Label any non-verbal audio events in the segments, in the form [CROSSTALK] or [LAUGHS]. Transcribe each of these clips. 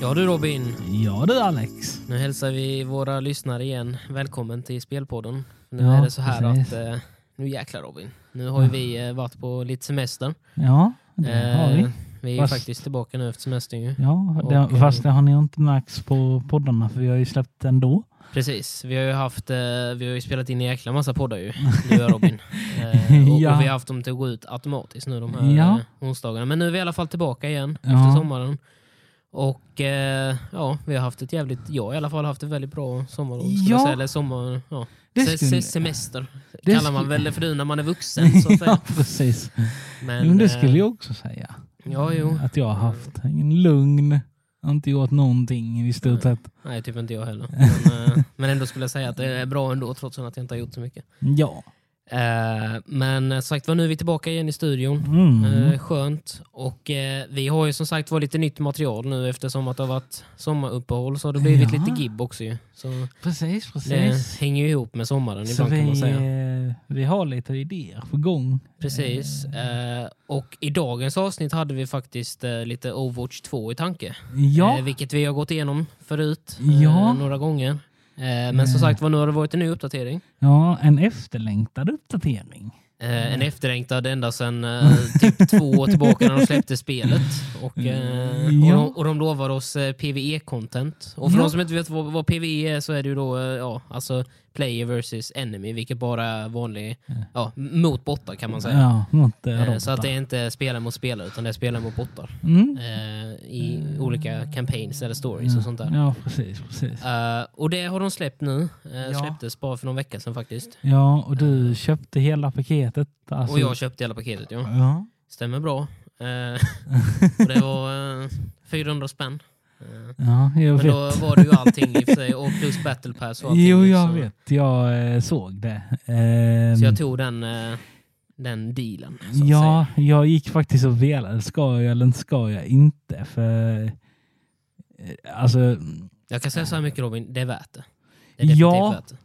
Ja du Robin, Ja du Alex. nu hälsar vi våra lyssnare igen välkommen till Spelpodden. Nu Ja, är det så här precis. att, eh, nu jäklar Robin, nu har ju vi eh, varit på lite semester. Ja, det har vi. Eh, vi är ju Fast- faktiskt tillbaka nu efter semestern ju. Ja, det, och, eh, fast det har ni inte märkt på poddarna för vi har ju släppt ändå. Precis, vi har ju haft, eh, vi har spelat in en jäkla massa poddar ju, du och Robin. [LAUGHS] Eh, och, Ja. och vi har haft dem till att gå ut automatiskt nu de här Ja. eh, onsdagarna. Men nu är vi i alla fall tillbaka igen Ja. efter sommaren. Och eh, ja, vi har haft ett jävligt, jag har i alla fall haft ett väldigt bra sommarlov. Ja. säga. Eller sommar, ja. Se, se, semester det kallar man väl det för nu när man är vuxen. Så [LAUGHS] ja, precis. Men, Men det eh, skulle jag också säga. Ja, jo. Att jag har haft en lugn, inte gjort någonting i stort sett. Nej, typ inte jag heller. Men, eh, [LAUGHS] men ändå skulle jag säga att det är bra ändå trots att jag inte har gjort så mycket. Ja. Eh, men eh, sagt var nu är vi tillbaka igen i studion. Mm. Eh, skönt. Och eh, vi har ju som sagt var lite nytt material nu eftersom att det har varit sommaruppehåll så har det blivit Ja. lite gibb också ju. Så Precis, det precis. hänger ju ihop med sommaren Så ibland kan man vi, säga. vi har lite idéer på gång. Precis. Och i dagens avsnitt hade vi faktiskt lite Overwatch 2 i tanke. Ja, vilket vi har gått igenom förut Ja. några gånger. Eh, men som Eh. sagt var nu har det varit en ny uppdatering. ja, en efterlängtad uppdatering. Eh, en efterlängtad ända sedan eh, typ [LAUGHS] två år tillbaka när de släppte spelet. Och, eh, och, Ja. de, och de lovar oss eh, PVE-content. Och för Ja. de som inte vet vad, vad PVE är så är det ju då eh, ja, alltså player versus enemy, vilket bara är vanlig, ja, mot bottar kan man säga. Ja, eh, Eh, så att det är inte spelare mot spelare utan det är spelare mot bottar. Mm. Eh, I olika campaigns eller stories och sånt där. Ja, precis. precis. Och det har de släppt nu. Uh. Släpptes bara för någon vecka sedan faktiskt. Ja, och du köpte hela paketet. Alltså, Och jag köpte hela paketet ja. Ja. Stämmer bra. [LAUGHS] Det var eh, 400 spänn. Eh, Ja, jag men vet. då var det ju allting i och för sig och plus battle pass och allting. Jo, jag så, vet. Jag eh, såg det. Ehm, Så jag tog den, eh, den dealen. Så att ja, säga. jag gick faktiskt och velade. Ska jag eller ska jag inte? För eh, alltså, Jag kan säga så här mycket Robin, det är värt det. Det är definitivt Ja. värt det.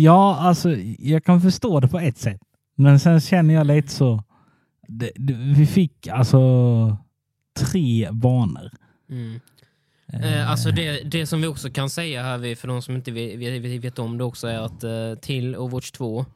ja, alltså jag kan förstå det på ett sätt. Men sen känner jag lite så. Det, det, vi fick alltså tre banor. Mm. Eh, alltså det, det som vi också kan säga här, för de som inte vet, vet, om det också, är att eh, till Overwatch 2,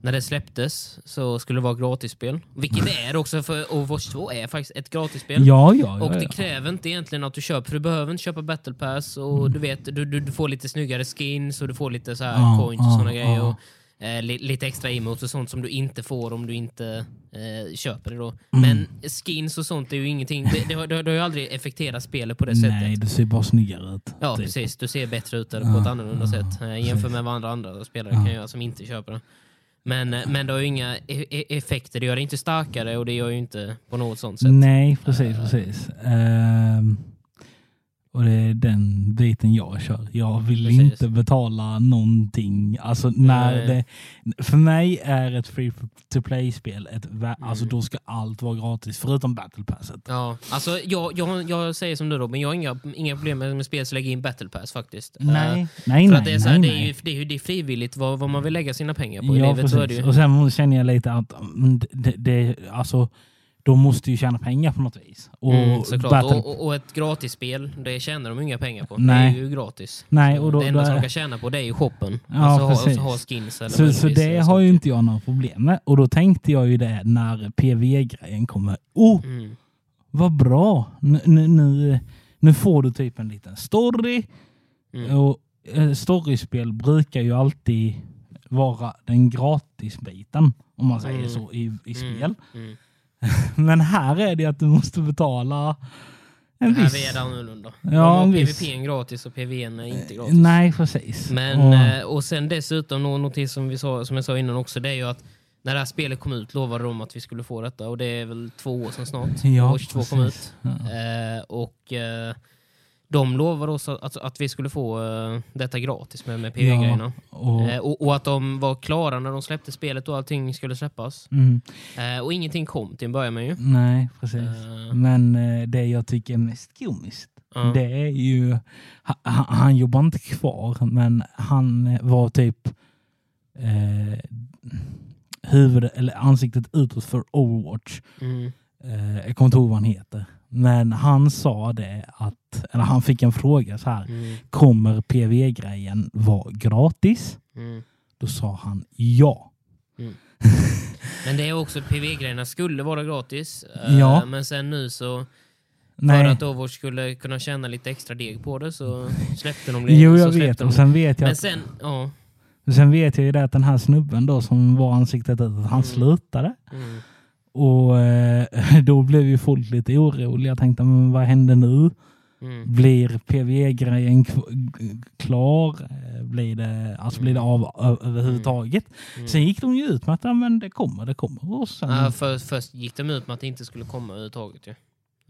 när det släpptes så skulle det vara gratisspel. Vilket det är också, för Overwatch 2 är faktiskt ett gratisspel. Ja, ja, ja. Och det kräver inte egentligen att du köper, för du behöver inte köpa battle pass och du vet, du, du, du får lite snyggare skins och du får lite så här coins och såna grejer. Och, eh, li, lite extra emotes och sånt som du inte får om du inte eh, köper det då. Mm. Men skins och sånt är ju ingenting, det, det, har- det, har- ju aldrig effekterat spelet på det sättet. Nej, det ser bara snyggare ut. Ja, typ. precis. Du ser bättre ut där på Ja, ett annorlunda ja, sätt eh, jämfört med vad andra, andra spelare kan göra som inte köper det. Men, eh, men det har ju inga e- e- effekter. Det gör det inte starkare och det gör ju inte på något sånt sätt. Nej, precis, precis. Ehm, och det är den biten jag kör. Jag vill Precis. inte betala någonting. Alltså när det, för mig är ett free to play-spel, Mm. alltså då ska allt vara gratis förutom battle passet. Ja, alltså jag, jag, jag säger som du Robin, jag har inga, inga problem med, med spel som lägger in battle pass faktiskt. Eh, Nej, nej, för nej. att det, är så här, nej, det, är ju, nej. det, är ju, det är frivilligt vad, vad man vill lägga sina pengar på Ja, livet. Precis. Och sen känner jag lite att mm, det, det, alltså, de måste ju tjäna pengar på något vis. Och Mm, battle- Och, och, ett gratisspel, det tjänar de inga pengar på. Nej. Det är ju gratis. Nej, och då- det enda då som de kan tjäna på det är ju shoppen. Ja, alltså ha, precis. ha skins eller Så, så det har ju inte jag några problem med. Och då tänkte jag ju det när PV-grejen kommer. Oh, Mm. vad bra! Nu, nu, nu, får du typ en liten story. Mm. Och eh, Storyspel brukar ju alltid vara den gratisbiten, om man säger Mm. så, i, i spel. Mm. [LAUGHS] Men här är det att du måste betala en Här viss... är det annorlunda. Ja, en viss- PVP är gratis och PVN är inte gratis. Nej, precis. Men, och, eh, och sen dessutom nå- någonting som, vi sa, som jag sa innan också, det är ju att när det här spelet kom ut lovade de att vi skulle få detta och det är väl två år sedan snart. Ja, Watch 2 kom ut. Ja. Eh, och eh, de lovade oss att, att, att vi skulle få eh, detta gratis med, med PV-grejerna. och, Eh, och, och att de var klara när de släppte spelet och allting skulle släppas. mm, Eh, och ingenting kom till en början med ju. nej, precis. Men det jag tycker är mest komiskt, ja. det är ju... Han, han jobbar inte kvar, men han var typ eh, huvudet eller ansiktet utåt för Overwatch. Mm. Jag kommer inte ihåg vad han heter. Men han sa det att, eller han fick en fråga så här. Mm. Kommer PV-grejen vara gratis? Mm. Då sa han ja. Men det är också PV-grejerna skulle vara gratis. eh, Ja. Men sen nu så, för Nej. att Overwatch skulle kunna tjäna lite extra deg på det så [LAUGHS] släppte de det. Jo, jag vet. Och sen vet jag, Men sen, ja. sen vet jag ju det att den här snubben då som var ansiktet ut, att han Mm. slutade. Mm. Och eh, [LAUGHS] då blev ju folk lite oroliga. Jag tänkte, men vad händer nu? Mm. Blir PV-grejen kv- klar? Eh, Blir det, alltså blir det av ö- överhuvudtaget? Mm. Sen gick de ju ut med att ja, men det kommer, det kommer. Och sen, Ja, för, först gick de ut med att det inte skulle komma överhuvudtaget. Ju.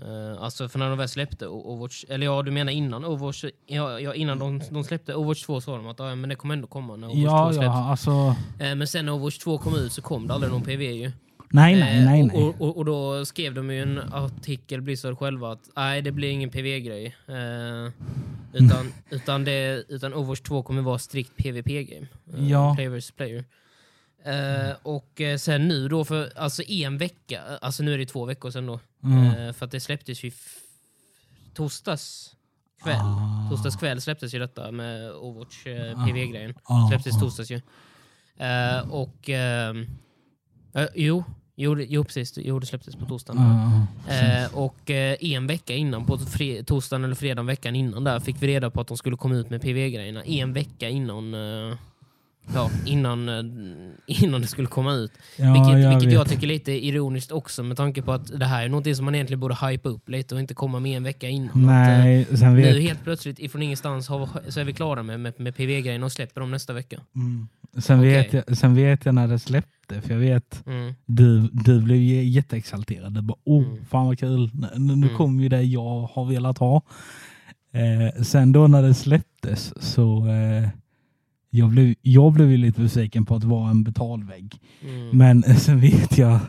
Eh, alltså för när de väl släppte Overwatch, eller ja du menar innan Overwatch, ja, ja, innan de, de släppte Overwatch 2 sa de att ja, men det kommer ändå komma när Overwatch 2 ja, släpps. ja, alltså. Eh, men sen när Overwatch 2 kom ut så kom det aldrig någon PV ju. Nej, nej, Eh, nej, och, nej. Och, och, och då skrev de ju en artikel, Blizzard själva, att nej det blir ingen PV-grej. Eh, utan, [LAUGHS] utan, det, utan Overwatch 2 kommer vara strikt PVP-game. Eh, Ja. Player player. Eh, och eh, sen nu då, för alltså en vecka, alltså nu är det två veckor sedan då. Mm. Eh, för att det släpptes ju torsdags kväll. Ah. Torsdags kväll släpptes ju detta med Overwatch Ah. PV-grejen. Ah, Släpptes torsdags ju. Och... ehm, eh, jo, jo, jo, precis. Jo, det släpptes på torsdagen. Ja, Eh, och eh, en vecka innan, på torsdagen eller fredagen veckan innan där, fick vi reda på att de skulle komma ut med PV-grejerna. En vecka innan, eh, ja, innan, eh, innan det skulle komma ut. ja, vilket jag vilket jag tycker är lite ironiskt också med tanke på att det här är något som man egentligen borde hypa upp lite och inte komma med en vecka innan. Att, eh, Nej, sen nu vet, helt plötsligt ifrån ingenstans har, så är vi klara med, med, med PV-grejerna och släpper dem nästa vecka. mm. sen, Okej. vet jag, sen vet jag när det släppte, för jag vet Mm. du, du blev jätteexalterad. Du bara, oh, Mm. fan vad kul. Nu, nu Mm. kom ju det jag har velat ha. Eh, sen då när det släpptes så eh, jag blev, jag blev ju lite besviken på att vara en betalvägg. Mm. Men sen vet jag,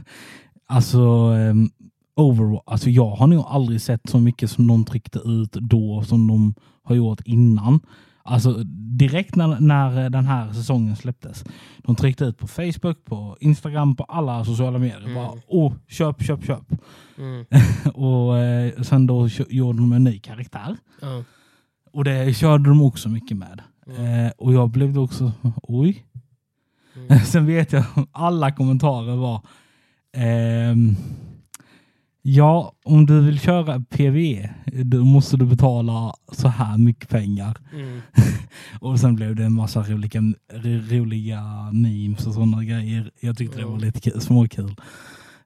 alltså um, Overwatch, alltså jag har nog aldrig sett så mycket som de tryckte ut då som de har gjort innan. Alltså direkt när, när den här säsongen släpptes. De tryckte ut på Facebook, på Instagram, på alla sociala medier. Mm. Bara, åh, köp, köp, köp. Mm. [LAUGHS] och eh, sen då gjorde de en ny karaktär. Ja. Och det körde de också mycket med. Mm. Eh, och jag blev då också, [LAUGHS] oj. Mm. [LAUGHS] Sen vet jag alla kommentarer var ehm, Ja, om du vill köra PV då måste du betala så här mycket pengar. Mm. [LAUGHS] Och sen blev det en massa roliga, ro- roliga memes och sådana grejer. Jag tyckte det var lite kul, småkul.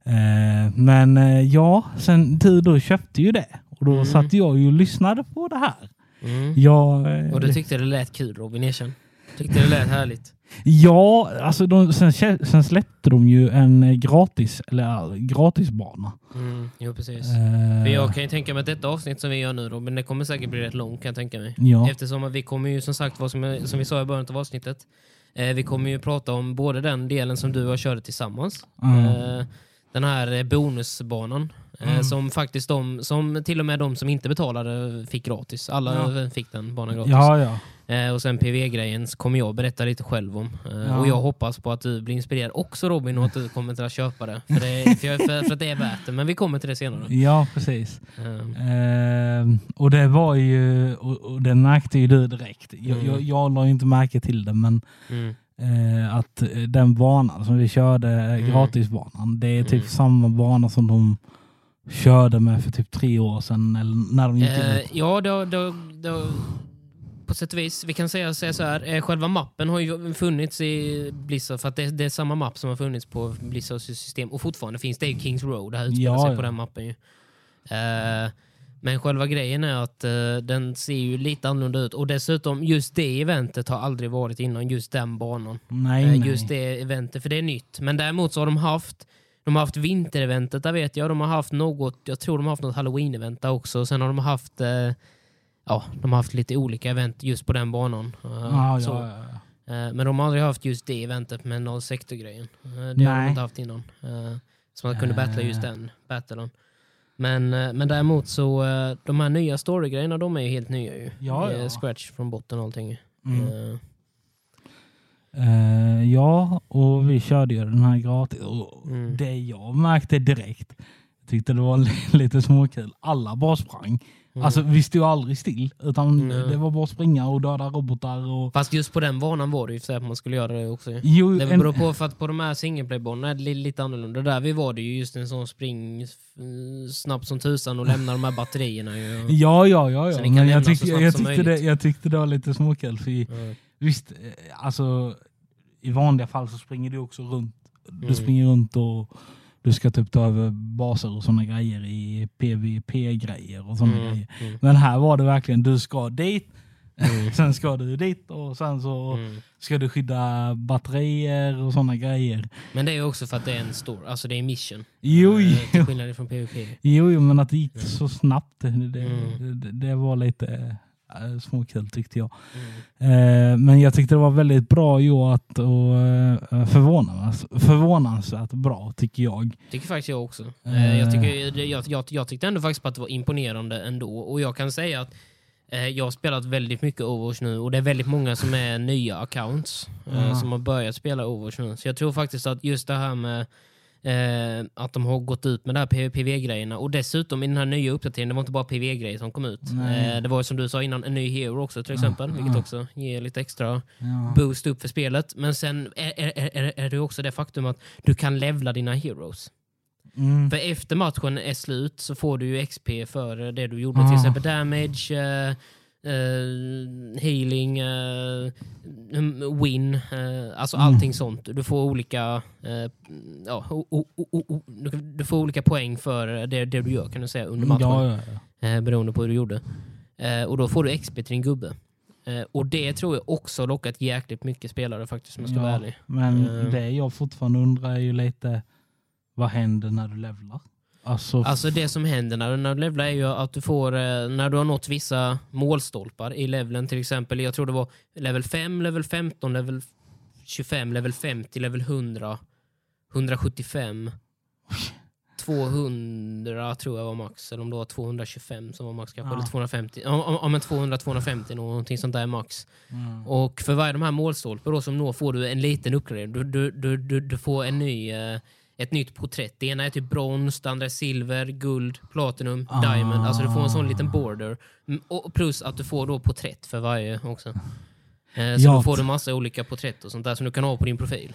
Eh, men eh, ja, sen du då köpte ju det. Och då Mm. satt jag ju och lyssnade på det här. Mm. Jag, eh, Och du tyckte det lät kul Robin, erkänn. Tyckte det lät härligt. Ja, alltså de, sen, sen släppte de ju en eh, gratis, eller ja, gratisbana. Mm. Jo, precis. Eh, För jag kan ju tänka mig att detta avsnitt som vi gör nu Robin, det kommer säkert bli rätt långt kan jag tänka mig. ja. Eftersom att vi kommer ju som sagt, vad som, som vi sa i början av avsnittet, eh, vi kommer ju prata om både den delen som du och jag körde tillsammans, Mm. eh, den här eh, bonusbanan, eh, Mm. som faktiskt de, som till och med de som inte betalade fick gratis. Alla fick den banan gratis. ja, ja. Eh, och sen PV-grejen kommer jag berätta lite själv om. Eh, Ja. Och jag hoppas på att du blir inspirerad också Robin och att du kommer att köpa det. För, det, för, för, för att det är värt det. Men vi kommer till det senare. Ja, precis. Eh, Eh, och det var ju, och, och det märkte ju du direkt. Jag, Mm. jag, jag la ju inte märke till det, men mm, eh, att eh, den banan som vi körde, eh, Mm. gratisbanan, det är typ Mm. samma bana som de körde med för typ tre år sedan, eller när de gick eh, ut. ja, då, då, då, på sätt och vis. Vi kan säga, säga så här. Eh, själva mappen har ju funnits i Blizzard för att det, det är samma mapp som har funnits på Blizzards system och fortfarande finns det i Kings Road. Det här utspelar Ja, sig ja. på den mappen ju. Eh, men själva grejen är att eh, den ser ju lite annorlunda ut och dessutom just det eventet har aldrig varit innan just den banan. Nej, nej. just det eventet, för det är nytt. Men däremot så har de haft de har haft vintereventet där vet jag. De har haft något, jag tror de har haft något halloween-event där också. Sen har de haft eh, ja, de har haft lite olika event just på den banan. Eh, Ja, så. ja, ja, ja. Eh, men de har aldrig haft just det eventet med noll sektor-grejen. Eh, det har Nej. de inte haft innan. Så man kunde battla just den battlen. Men, men däremot så, de här nya story-grejerna, de är ju helt nya ju. Ja, ja. Scratch från botten och allting. Mm. Eh, ja, och vi körde ju den här gratis. Och Mm. Det jag märkte direkt, tyckte det var li- [LAUGHS] lite småkul. Alla bara sprang. Mm. Alltså vi stod aldrig still. Utan Nej. det var bara att springa och döda robotar. Och... Fast just på den banan var det ju så att man skulle göra det också. Jo, Det en- beror på för att på de här singleplaybanorna är det li- lite annorlunda. Där vi var det ju just en sån spring snabbt som tusan och lämna de här batterierna. Ju. Ja, ja, ja. Ja. Men jag snabbt jag, tyckte det, jag tyckte det var lite småkul. För Ja. Visst, eh, alltså i vanliga fall så springer du också runt. Du Mm. springer runt och du ska typ ta över baser och sådana grejer i PVP-grejer och sådana Mm, grejer. mm, Men här var det verkligen, du ska dit, Mm. [LAUGHS] sen ska du dit och sen så mm. ska du skydda batterier och sådana grejer. Men det är också för att det är en stor, alltså det är mission. Jo, Eh, Till jo, skillnad från PVP. jo, jo, men att det gick så snabbt, det, det, Mm. det, var lite småkul tyckte jag. Mm. Eh, men jag tyckte det var väldigt bra gjort och eh, förvånans, förvånansvärt bra tycker jag. tycker faktiskt jag också. Eh. Jag, tycker, jag, jag, jag tyckte ändå faktiskt på att det var imponerande ändå. Och jag kan säga att jag har spelat väldigt mycket Overwatch nu och det är väldigt många som är nya accounts Ja. som har börjat spela Overwatch nu. Så jag tror faktiskt att just det här med eh, att de har gått ut med de här PV-grejerna och dessutom i den här nya uppdateringen, det var inte bara PV-grejer som kom ut. Eh, det var som du sa innan, en ny hero också till exempel, Ja. vilket Ja. också ger lite extra Ja. boost upp för spelet. Men sen är, är, är, är det också det faktum att du kan levla dina heroes. Mm. För efter matchen är slut så får du ju XP för det du gjorde. Till exempel damage, eh, eh, healing, mm, win, eh, alltså Mm. allting sånt. Du får olika ja, o, o, o, du- får olika poäng för det, det du gör kan du säga under matchen. Ja, ja, ja. Beroende på hur du gjorde. Och då får du XP till din gubbe. Och det tror jag också lockat jäkligt mycket spelare faktiskt om jag ska vara Ja, ärlig. Men det jag fortfarande undrar är ju lite, vad händer när du levlar? Alltså, Alltså det som händer när, när du levlar är ju att du får, eh, när du har nått vissa målstolpar i leveln, till exempel, jag tror det var level 5, level 15, level 25, level 50, level 100, 175, 200 tror jag var max, eller om det var 225 som var max kanske, Ja. eller 250, ja, om, om en 200-250 någonting sånt där är max. mm. Och för varje de här målstolpar då som når får du en liten uppgradering. Du, du, du, du, du får en ny, eh, ett nytt porträtt. Det ena är typ brons, det andra är silver, guld, platinum, Ah. diamond. Alltså du får en sån liten border. Mm, Och plus att du får då porträtt för varje också. Eh, så Ja. då får du massa olika porträtt och sånt där som du kan ha på din profil.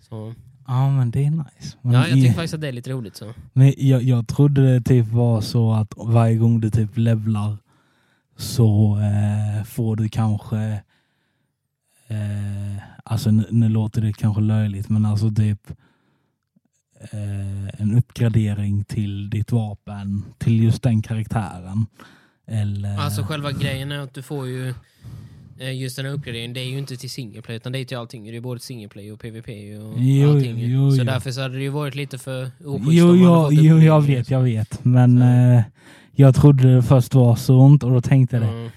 Så, Ja men det är nice. Men, ja, jag tycker i- faktiskt att det är lite roligt. Så. men jag, jag trodde det typ var så att varje gång du typ levlar så eh, får du kanske eh, alltså nu, nu låter det kanske löjligt men alltså typ en uppgradering till ditt vapen till just den karaktären. Eller, Alltså själva grejen är att du får ju eh, just den här uppgraderingen, det är ju inte till single play utan det är till allting. Det är både single play och PVP och Jo, allting. jo, så jo. därför så hade det ju varit lite för oschysst Jo, jo, jo jag vet, jag vet. Men eh, jag trodde det först var sånt och då tänkte jag det. Mm. eh,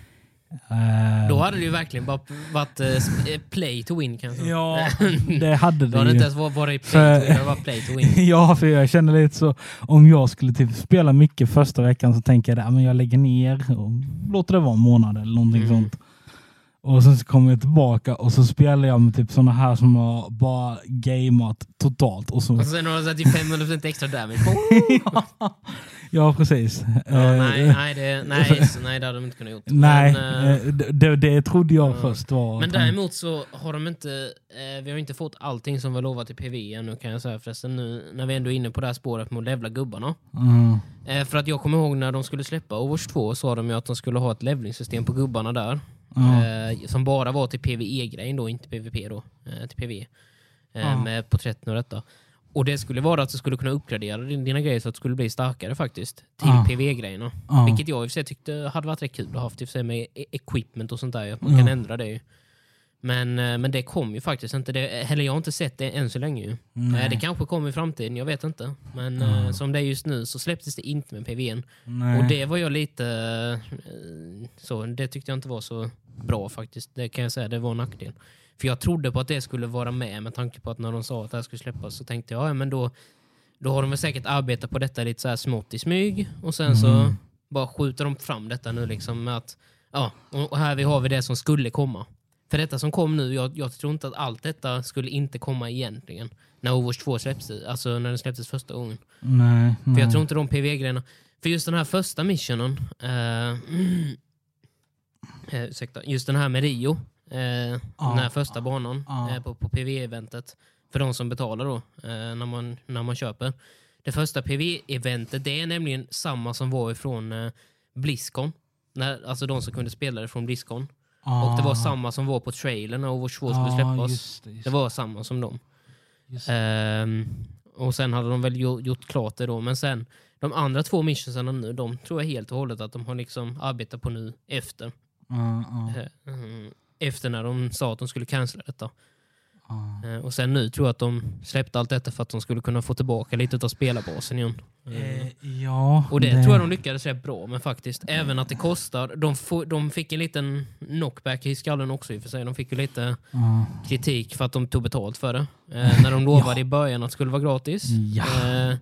Då hade det ju verkligen bara varit eh, eh, play to win kanske. Ja, [LAUGHS] det hade Då hade det det inte ens varit play to win, det play to win. Ja, för jag känner lite så. Om jag skulle typ spela mycket första veckan så tänker jag att jag lägger ner och låter det vara en månad eller någonting Mm. sånt. Och sen så kommer jag tillbaka och så spelar jag med typ sådana här som har bara gameat totalt. Och så... Och sen har du typ 500% extra damage. [LAUGHS] ja, precis. Ja, Eh, nej, nej, det, nej, [LAUGHS] så, nej, det hade de inte kunnat gjort. nej, Men, eh, eh, det, det trodde jag ja. först var... Men däremot så har de inte, eh, vi har inte fått allting som var lovat i PV ännu kan jag säga förresten nu när vi ändå är inne på det här spåret med att levla gubbarna. Mm. Eh, för att jag kommer ihåg när de skulle släppa Overwatch 2 sa de ju att de skulle ha ett levlingssystem på gubbarna där. Ja. Eh, som bara var till PVE-grejen då, inte PVP då. Eh, till PVE. Eh, Ja. Med porträtten och detta. Och det skulle vara att du skulle kunna uppgradera din- dina grejer så att du skulle bli starkare faktiskt. Till Ja. PVE-grejerna. Vilket jag i och för sig tyckte hade varit rätt kul att ha haft i och för sig med e- equipment och sånt där. Att man kan ändra det. Men, eh, men det kom ju faktiskt inte. Det, eller jag har inte sett det än så länge ju. Nej. Eh, Det kanske kommer i framtiden, jag vet inte. Men eh, som det är just nu så släpptes det inte med PVN. Nej. Och det var jag lite... Så, det tyckte jag inte var så bra faktiskt. Det kan jag säga, det var en nackdel. För jag trodde på att det skulle vara med med tanke på att när de sa att det här skulle släppas så tänkte jag, ja men då, då har de väl säkert arbetat på detta lite så här smått i smyg och sen så Mm. bara skjuter de fram detta nu liksom med att ja, och här har vi det som skulle komma. För detta som kom nu, jag, jag tror inte att allt detta skulle inte komma egentligen. När Overwatch 2 släpptes, alltså när den släpptes första gången. Nej, För nej. jag tror inte de PV-grejerna... För just den här första missionen, eh, [CLEARS THROAT] eh, ursäkta, just den här med Rio, eh, den här första banan Ja. eh, på, på PV-eventet, för de som betalar då, eh, när, man, när man köper. Det första PV-eventet, det är nämligen samma som var ifrån eh, Blizzcon. När, alltså de som kunde spela det från Blizzcon. Och det var Ah. samma som var på trailern när Overwatch 2 skulle Ja, släppas. just det, just Det var samma som dem. Ehm, och sen hade de väl gjo- gjort klart det då. Men sen de andra två missionsarna nu, de tror jag helt och hållet att de har liksom arbetat på nu efter. Eh, mm, efter när de sa att de skulle cancella detta. Ja. Eh, och sen nu tror jag att de släppte allt detta för att de skulle kunna få tillbaka lite av spelarbasen igen. Eh, ja, Och det, tror jag de lyckades rätt bra med faktiskt. Även att det kostar. De, de fick en liten knockback i skallen också i och för sig. De fick ju lite Ja. kritik för att de tog betalt för det. Eh, när de [LAUGHS] lovade i början att det skulle vara gratis. Ja. Eh,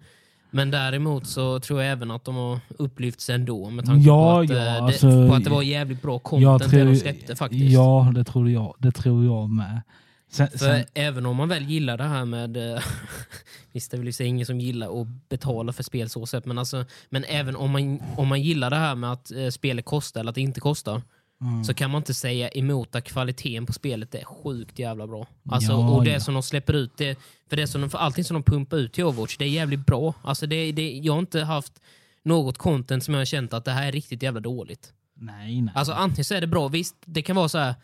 men däremot så tror jag även att de har upplyfts ändå med tanke Ja, på, att, ja, eh, alltså, det, på att det var jävligt bra content det de tror, släppte faktiskt. ja, det tror jag, det tror jag med. Sen, sen, även om man väl gillar det här med... eh, [LAUGHS] Visst, det är väl ingen som gillar att betala för spel så sett, men, alltså, men även om man, om man gillar det här med att eh, spelet kostar eller att det inte kostar, mm, så kan man inte säga emot att kvaliteten på spelet är sjukt jävla bra. Alltså, Ja, och det ja. som de släpper ut, det, för, det som de, för allting som de pumpar ut till Overwatch, det är jävligt bra. Alltså, det, det, jag har inte haft något content som jag har känt att det här är riktigt jävla dåligt. nej, nej. Alltså antingen så är det bra, visst det kan vara så här.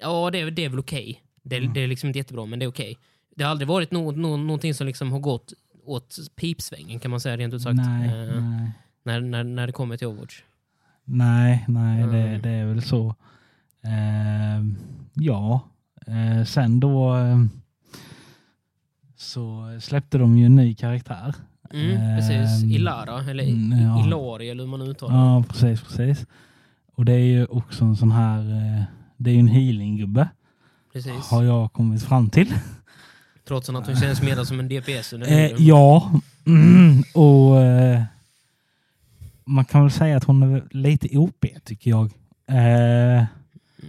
ja det, det är väl okej. Det, Mm. det är liksom inte jättebra men det är okej. Det har aldrig varit något, något, någonting som liksom har gått åt pipsvängen kan man säga rent ut sagt. nej, eh, nej. när, när, när det kommer till Overwatch. Nej, nej det, Mm. det är väl så. Ehm, ja, eh, sen då eh, så släppte de ju en ny karaktär. Mm, precis, Ehm, Ilara, eller mm, ja. Ilari eller hur man uttalar det. Ja, precis, precis. Och det är ju också en sån här, eh, det är ju en healing-gubbe Precis. har jag kommit fram till. Trots att hon känns mer som en DPS Eh, ja, mm, och eh, man kan väl säga att hon är lite OP tycker jag. Eh,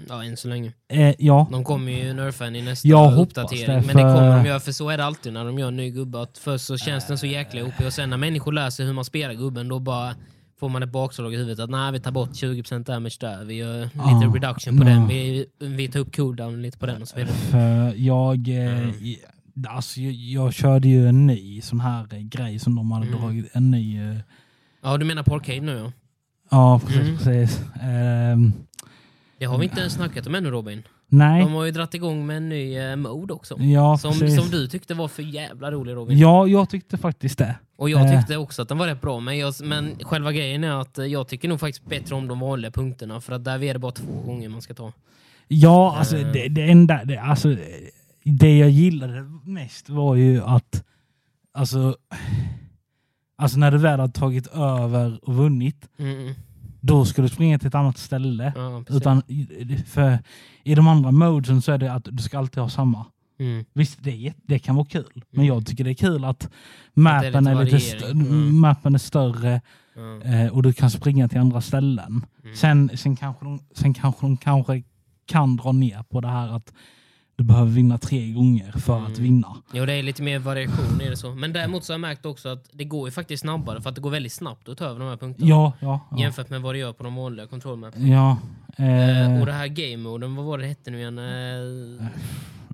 Ja, än så länge. eh, ja, De kommer ju nerfa henne i nästa Jag uppdatering. det, Men det för- kommer de göra, för så är det alltid när de gör en ny gubbe. Att först så känns den så jäkla OP och sen när människor lär sig hur man spelar gubben då bara får man ett bakslag i huvudet att nej vi tar bort 20% damage där, vi gör lite Ja, reduction på ja. den, vi, vi tar upp cooldown lite på den och så vidare. för jag, eh, Mm. alltså, jag, jag körde ju en ny sån här eh, grej som de hade Mm. dragit. En ny, eh, Ja du menar på Arcade nu ja. ja precis. Mm. precis. Ehm, Det har vi inte ens snackat om ännu Robin. Nej, De har ju dratt igång med en ny eh, mode också. ja, Som, precis. som du tyckte var för jävla rolig Robin. Ja, jag tyckte faktiskt det. Och jag Eh. tyckte också att den var rätt bra, men, jag, men själva grejen är att eh, jag tycker nog faktiskt bättre om de vanliga punkterna, för att där är det bara två gånger man ska ta. Ja, alltså Eh. det, det enda, det, alltså, det jag gillade mest var ju att, alltså, alltså när du väl har tagit över och vunnit, Mm. Då ska du springa till ett annat ställe. Ja. Utan för i de andra modesen så är det att du ska alltid ha samma. Mm. Visst, det, är, det kan vara kul, men jag tycker det är kul att är mappen lite är, lite variering. st- Mm. mappen är större eh, och du kan springa till andra ställen. Mm. Sen, sen, kanske de, sen kanske de kanske kan dra ner på det här att du behöver vinna tre gånger för att Mm. vinna. Jo, det är lite mer variation i det så. Men däremot så har jag märkt också att det går ju faktiskt snabbare, för att det går väldigt snabbt att ta över de här punkterna. Ja, ja. ja. Jämfört med vad det gör på de vanliga kontrollmappen. ja Eh, eh, och det här game-moden, vad var det hette nu igen? Eh,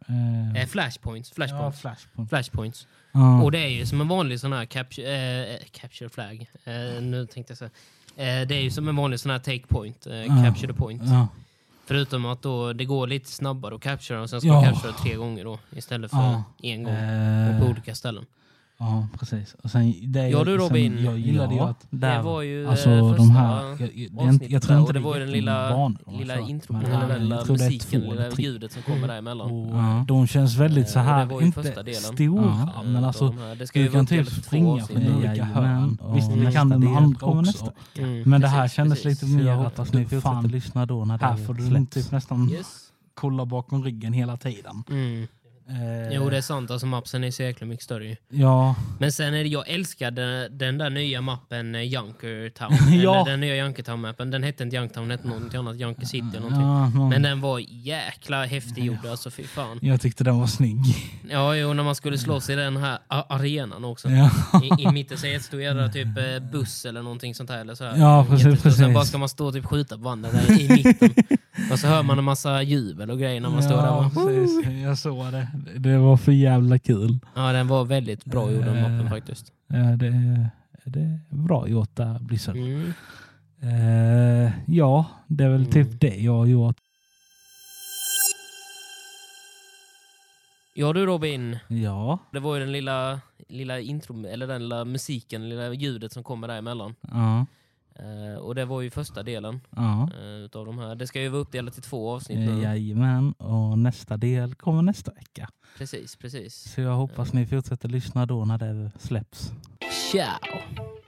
eh, eh, flashpoints. ja, Flashpoints. flashpoint. Flashpoints. Ja. Och det är ju som en vanlig sån här capture, eh, capture flag. Eh, nu tänkte jag. Eh, det är ju som en vanlig sån här take point. Eh, Ja. Capture the point. Förutom att då det går lite snabbare att captura och sen ska Ja. man captura tre gånger då istället för Ja. en gång. Och på Eh, olika ställen. Ja, precis. Och sen, det, Ja, du, Robin. Sen, jag gillade ju Ja, att Det var ju Alltså eh, de här, jag, jag, jag tror inte det var ju den lilla, jättevanligt, lilla alltså. intro, Men, eller ja, lilla är musiken, två lilla ljudet som kommer däremellan. Och Ja. De känns väldigt så Eh, här, var ju inte stora, Ja. men Eh, alltså de här- det ska ju du kan typ springa från olika hörn. Visst, det kan de del andra också. Mm, Men det här kändes lite mer jag att hoppas alltså, ni fortsätter fan, lyssna då när det här får du typ nästan kolla bakom ryggen hela tiden. Eh, Jo, det är sant. Alltså mapsen är så jäkla mycket större ju. Ja, Men sen är det, jag älskade den där nya mappen eh, Junkertown. [LAUGHS] Ja. Eller den nya Junkertown-mappen. Den hette inte Junkertown, den hette något annat. Junker City eller någonting. ja någon, Men den var jäkla häftig gjord alltså, fy fan. jag tyckte den var snygg. Ja, jo, när man skulle slåss i den här arenan också. Ja, I, I mitten så stod jävla typ eh, buss eller någonting sånt här. Eller så här. Ja, precis, Jättestort. Sen precis. bara ska man stå och typ skjuta på varandra där i mitten. [LAUGHS] och så hör man en massa jubel och grejer när man står där. ja precis. Jag såg det. Det var för jävla kul. ja, den var väldigt bra gjord den mappen Eh. faktiskt. Ja, det, är- det är bra gjort där, Blizzard. Mm. Eh, ja, det är väl Mm. typ det jag har gjort. Ja du Robin, Ja, det var ju den lilla, lilla intro, eller den lilla musiken, lilla ljudet som kommer däremellan. ja, Eh, och det var ju första delen ja. eh, utav de här. Det ska ju vara uppdelat i två avsnitt nu. Jajamän, och nästa del kommer nästa vecka. Precis, precis. Så jag hoppas ni fortsätter lyssna då när det släpps. Ciao!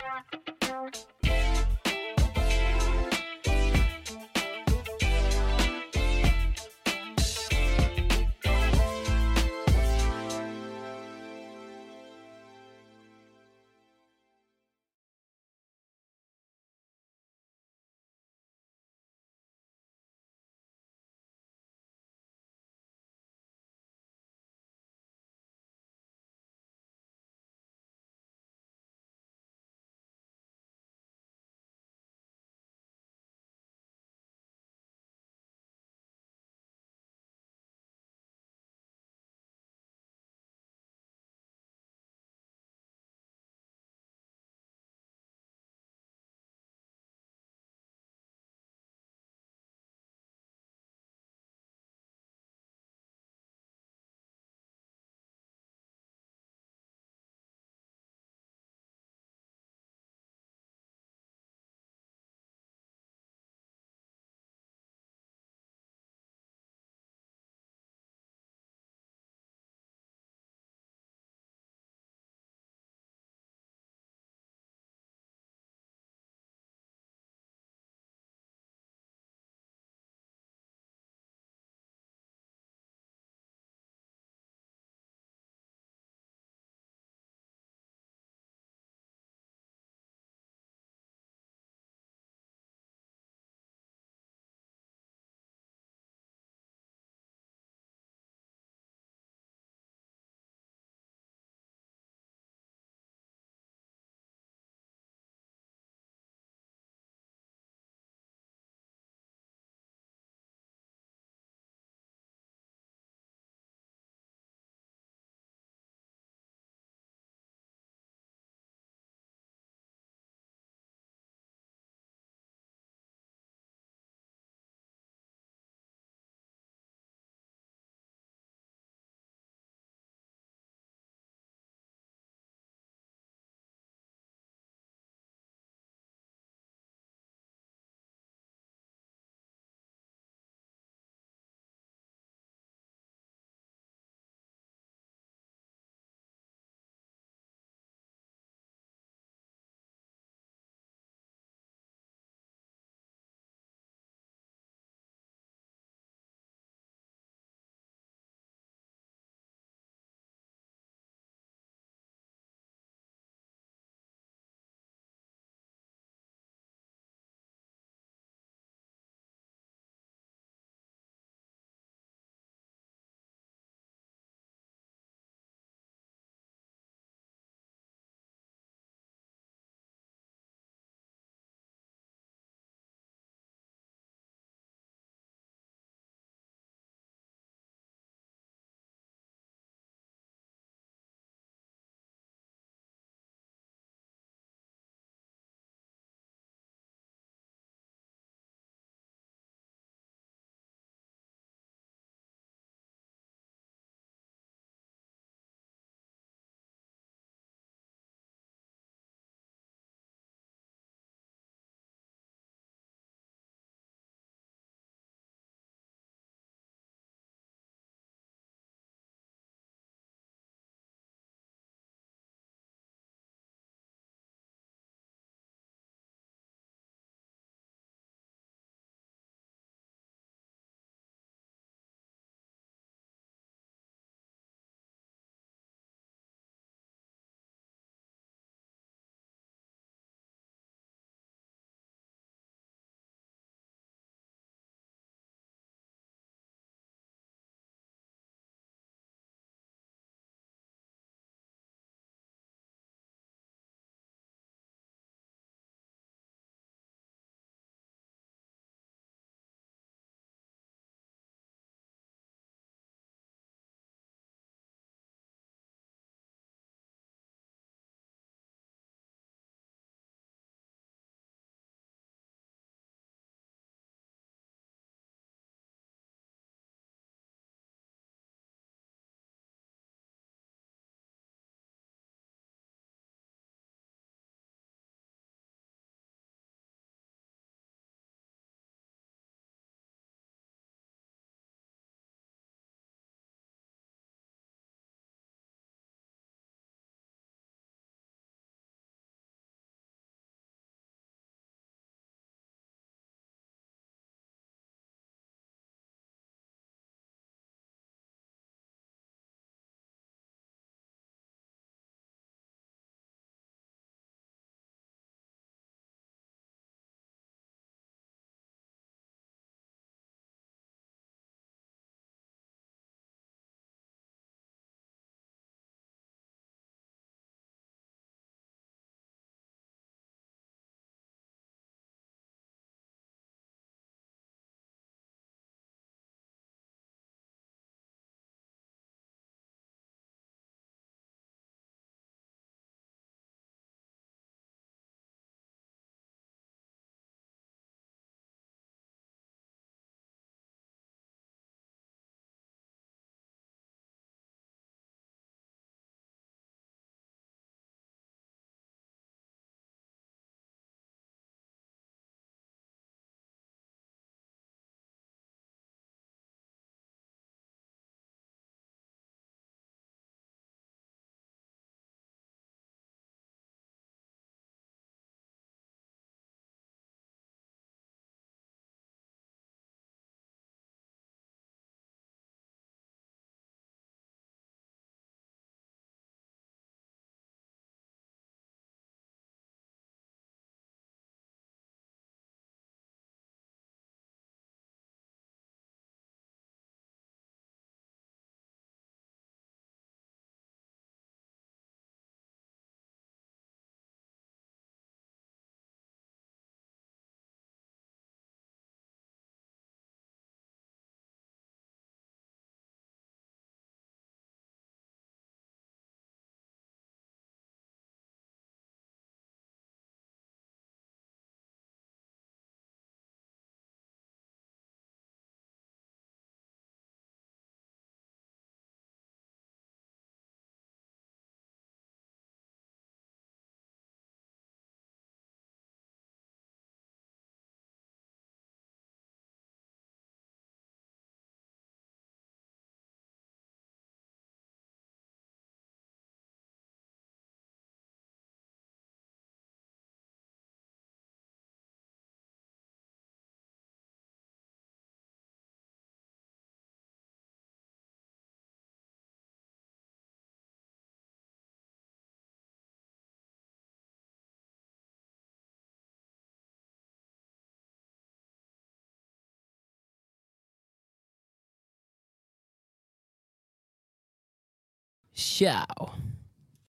Ciao!